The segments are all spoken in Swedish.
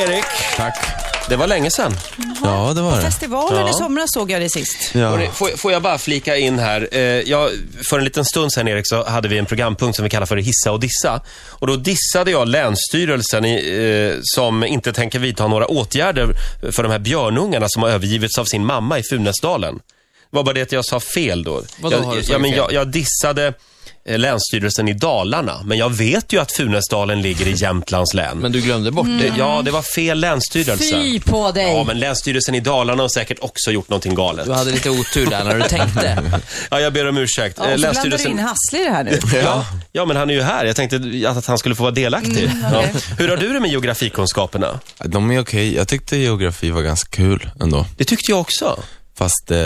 Erik. Tack. Det var länge sedan. Ja, det var det. Festivalen Ja. i somras såg jag det sist. Ja. Hörrni, Får, får jag bara flika in här. Eh, jag, för en liten stund sedan Erik så hade vi en programpunkt som vi kallar för Hissa och Dissa. Och då dissade jag Länsstyrelsen i, eh, som inte tänker vidta några åtgärder för de här björnungarna som har övergivits av sin mamma i Funäsdalen. Det var bara det att jag sa fel då. Vadå jag, har du sagt ja, men jag, jag dissade Länsstyrelsen i Dalarna, men jag vet ju att Funäsdalen ligger i Jämtlands län. Men du glömde bort det. Det- Ja, det var fel länsstyrelse. Fy på dig! Ja, men Länsstyrelsen i Dalarna har säkert också gjort någonting galet. Du hade lite otur där när du tänkte. Ja, jag ber om ursäkt. Ja, Eh, och så blandar du in Hassle i det här nu. Ja, ja, men han är ju här. Jag tänkte att han skulle få vara delaktig. Mm, ja. okej. Hur har du det med geografikunskaperna? De är okej. Jag tyckte geografi var ganska kul ändå. Det tyckte jag också. Fast, eh,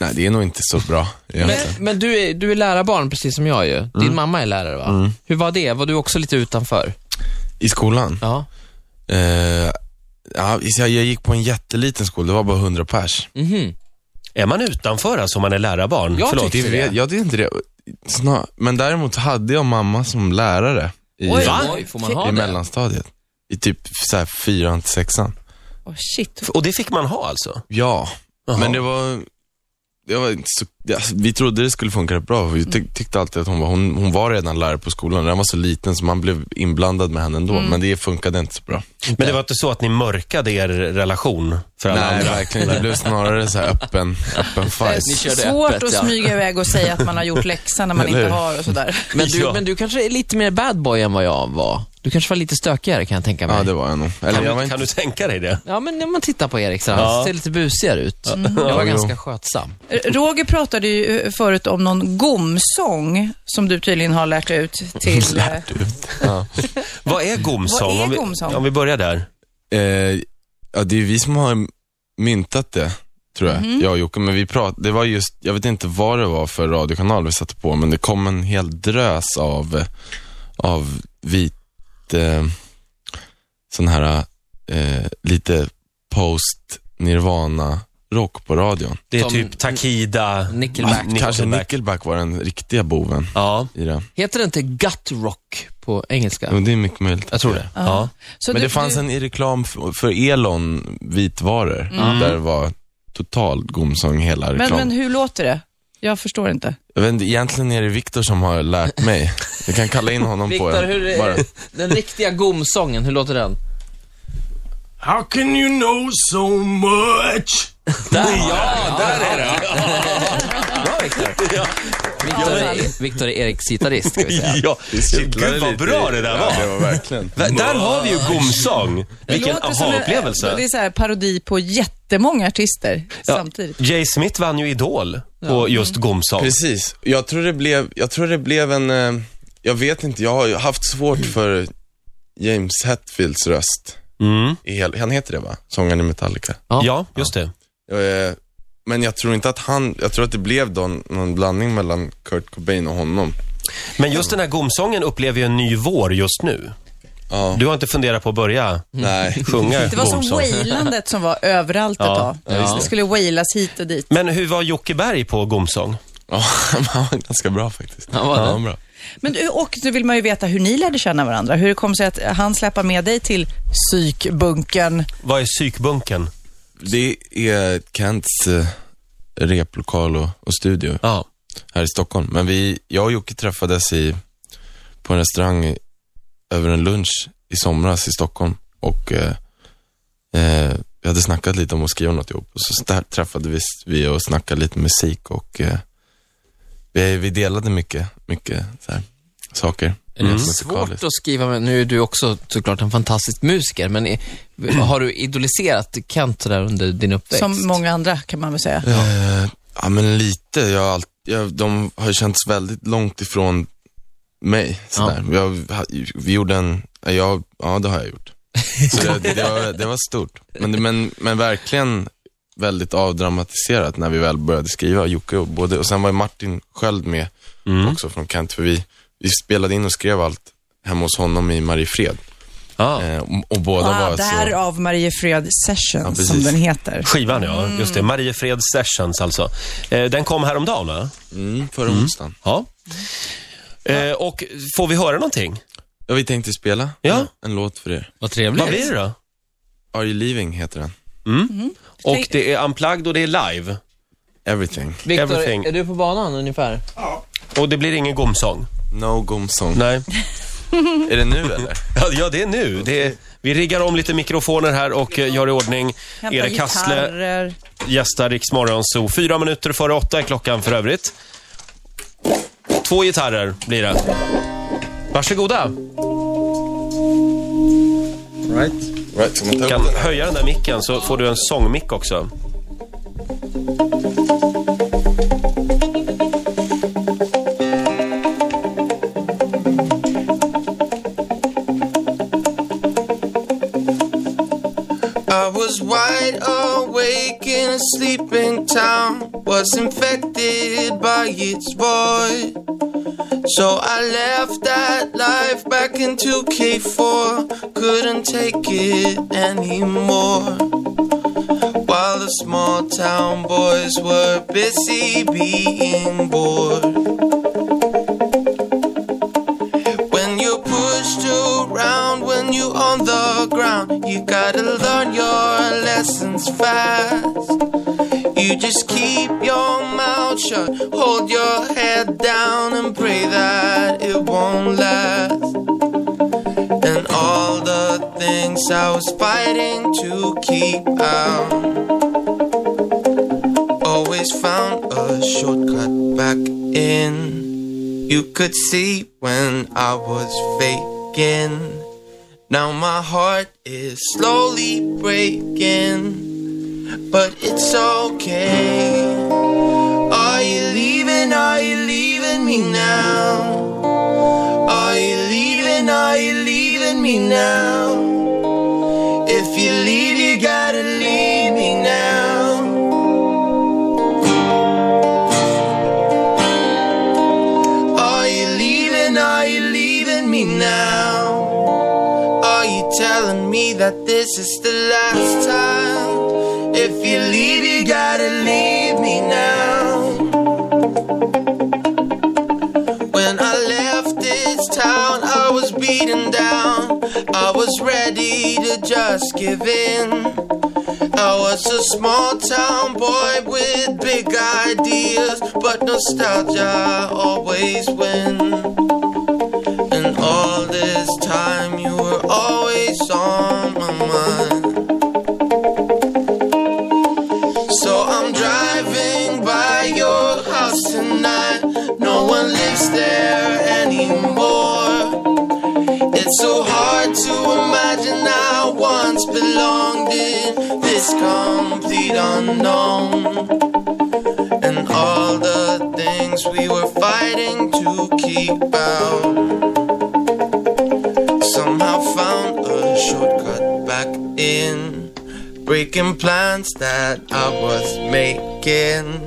nej det är nog inte så bra Men, men du, är, du är lärarbarn precis som jag ju. Din mamma är lärare va? Hur var det? Var du också lite utanför? I skolan? Ja. Eh, ja, jag, jag gick på en jätteliten skola, det var bara 100 pers. Mhm. Är man utanför alltså om man är lärarbarn? Jag Förlåt. tyckte Det det. vet, jag tyckte inte det. Snar, men däremot hade jag mamma som lärare i, Oj, Va? oj, får man i ha det? mellanstadiet. I typ så här fyran till sexan. Åh shit. Och det fick man ha alltså? Ja, Jaha. men det var, det var inte så, alltså, vi trodde det skulle funka rätt bra. för Vi tyck, tyckte alltid att hon var, hon, hon var redan lärare på skolan. Den var så liten så man blev inblandad med henne ändå. Men det funkade inte så bra. Men det var inte så att ni mörkade er relation för alla Nej, andra? verkligen Det blev snarare så här öppen, öppen fight. Ni körde Svårt öppet, att ja. smyga iväg och säga att man har gjort läxan när man inte har och sådär. Men du, Ja. men du kanske är lite mer bad boy än vad jag var. Du kanske var lite stökigare kan jag tänka mig. Ja, det var jag nog. Eller Kan, jag var du, inte... kan du tänka dig det? Ja, men när man tittar på Erik så han Ja. ser lite busigare ut. Jag var Ja, ganska jo. skötsam. Roger pratade ju eh, förut om någon gomsång som du tydligen har lärt ut till... eh, Ja. Vad är gomsång? Vad är Om vi- gomsång? Om vi börjar där. Eh, ja, det är vi som har myntat det, tror jag. Mhm. Jag och Jocke. Men vi pratade, det var just, jag vet inte vad det var för radiokanal vi satte på, men det kom en hel drös av, eh, av vit, eh, sån här, eh, lite post-nirvana rock på radion. Det är Som- typ Takida, Nickelback. Kanske Nickelback var den riktiga boven Ja. i det. Heter det inte gut rock på engelska? Men det är mycket möjligt. Jag tror det. ja. Så Men du- det fanns du- en i reklam för, Elon vitvaror, där det var total gomsång hela Men, reklamen. men hur låter det? Jag förstår inte. Jag vet inte, egentligen är det Viktor som har lärt mig. Jag kan kalla in honom på Viktor, hur är Bara. den riktiga gomsången, hur låter den? How can you know so much? Där, ja, där är det. Bra Viktor. Viktor är, Viktor är Eriks gitarrist, ska vi säga. Ja, gud vad bra det där Ja, det var. var verkligen. Där har vi ju gomsång. Det Vilken aha-upplevelse. Det är så här parodi på jättemånga artister Ja. samtidigt. Jay Smith vann ju Idol på just gomsång. Precis. Jag tror det blev, jag tror det blev en, eh, jag vet inte, jag har haft svårt för James Hetfields röst. Mm. I hel, han heter det va? Sångaren i Metallica. Ja. Ja, just det. Eh, Men jag tror inte att han, jag tror att det blev då en- någon blandning mellan Kurt Cobain och honom. Men just den här gomsången upplever ju en ny vår just nu. Ja, Du har inte funderat på att börja nej. sjunga Det var som gomsång? wailandet som var överallt ett Ja, tag. ja, det skulle wailas hit och dit. Men hur var Jocke Berg på gomsång? Ja, han var ganska bra faktiskt. Han var det? Ja, han var bra. Men, du- och nu vill man ju veta hur ni lärde känna varandra. Hur det kom sig att han släpper med dig till psykbunkern. Vad är psykbunken? Det är Kents eh, replokal och, och studio Ja. här i Stockholm. Men vi, jag och Jocke träffades i, på en restaurang i, över en lunch i somras i Stockholm. Och eh, eh, vi hade snackat lite om att skriva något ihop. Och så där träffade vi och snackade lite musik och eh, vi, vi delade mycket, mycket så här, saker. Är det Mm. svårt att skriva med, nu är du också såklart en fantastisk musiker, men är, har du idoliserat Kent där under din uppväxt? Som många andra kan man väl säga. Eh, ja, men lite. Jag, jag, de har ju känts väldigt långt ifrån mig. Sådär. Jag, vi gjorde en, ja, jag, ja det har jag gjort. Så det, det, var, det var stort. Men, men, men verkligen väldigt avdramatiserat när vi väl började skriva, Jocke och både, och sen var Martin Sköld med också från Kent, för vi, vi spelade in och skrev allt hemma hos honom i Mariefred. Ja. Eh, och, och båda Ah, var så... därav Mariefred Sessions, precis. som den heter. Skivan ja, just det. Mariefred Sessions alltså. Eh, Den kom häromdagen va? Mm, förra onsdagen. Ja. Eh, och får vi höra någonting? Ja, vi tänkte spela Ja. en låt för er. Vad trevligt. Vad blir det då? Are you leaving heter den. Och det är unplugged och det är live. Everything. Viktor, Everything. är du på banan ungefär? Och det blir ingen gomsång. No gomsång. Nej. Är det nu eller? Ja, ja det är nu. Det är, vi riggar om lite mikrofoner här och eh, gör i ordning. Hämta Erik Hassle gitarrer. gästar Riks Morgonzoo. Fyra minuter före åtta är klockan för övrigt. Två gitarrer blir det. Varsågoda. Right. Right, ta kan upp den här? höja den där micken så får du en sångmick också. I was wide awake in a sleeping town, was infected by its void. So I left that life back in 2K4, couldn't take it anymore. While the small town boys were busy being bored. When you're pushed around, when you're on the ground, you gotta learn your lessons fast. You just keep your mouth shut, hold your head down, and pray that it won't last. And all the things I was fighting to keep out, always found a shortcut back in. You could see when I was faking. Now my heart is slowly breaking, but it's okay. Are you leaving? Are you leaving me now? Are you leaving? Are you leaving me now? If you leave, you gotta leave me now. Are you leaving? Are you leaving me now? Are you telling me that this is the last time? If you leave, you gotta leave me now. When I left this town, I was beaten down. I was ready to just give in. I was a small town boy with big ideas, but nostalgia always wins. And all this time you were always on my mind. Complete unknown. And all the things we were fighting to keep out somehow found a shortcut back in, breaking plans that I was making.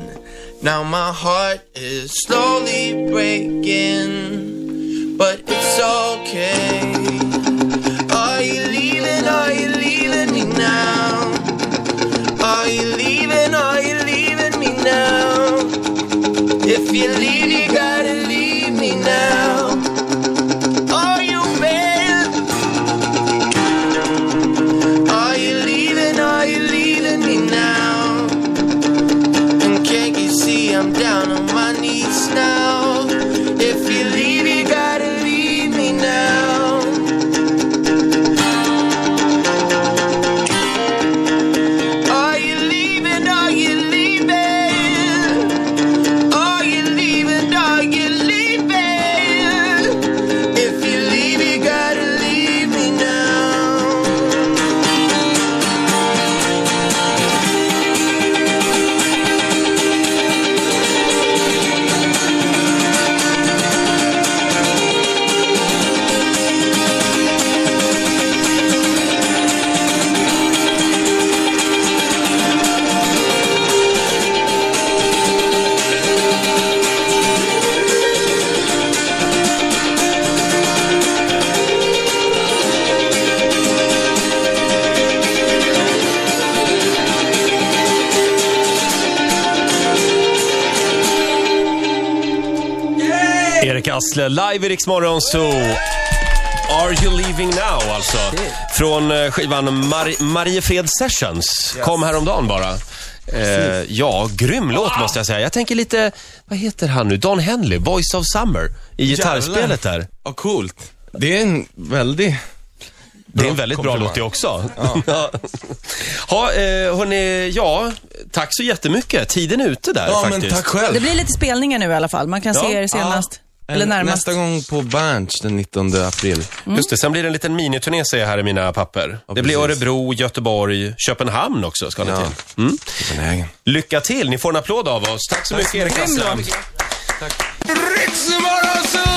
Now my heart is slowly breaking, but it's okay. Asle, live i Rix Morgonzoo. Are You Leaving Now alltså. Från eh, skivan Mar- Mariefred Sessions. Kom häromdagen bara. Eh, ja, grym låt måste jag säga. Jag tänker lite, vad heter han nu? Don Henley, Voice of Summer. I gitarrspelet där. Ja, coolt. Det är en väldigt... Det är en väldigt bra låt det också. Ja. ha, eh, hörni, ja, tack så jättemycket. Tiden är ute där Ja, faktiskt. men tack själv. Det blir lite spelningar nu i alla fall. Man kan Ja. se er senast. Eller närmast. Nästa gång på Berns den 19 april. Just det, sen blir det en liten miniturné ser jag här i mina papper. det blir. Örebro, Göteborg, Köpenhamn också ska ni Ja. till. Mm. Lycka till, ni får en applåd av oss. Tack så mycket Erik låt. Ritzmorgonzoo!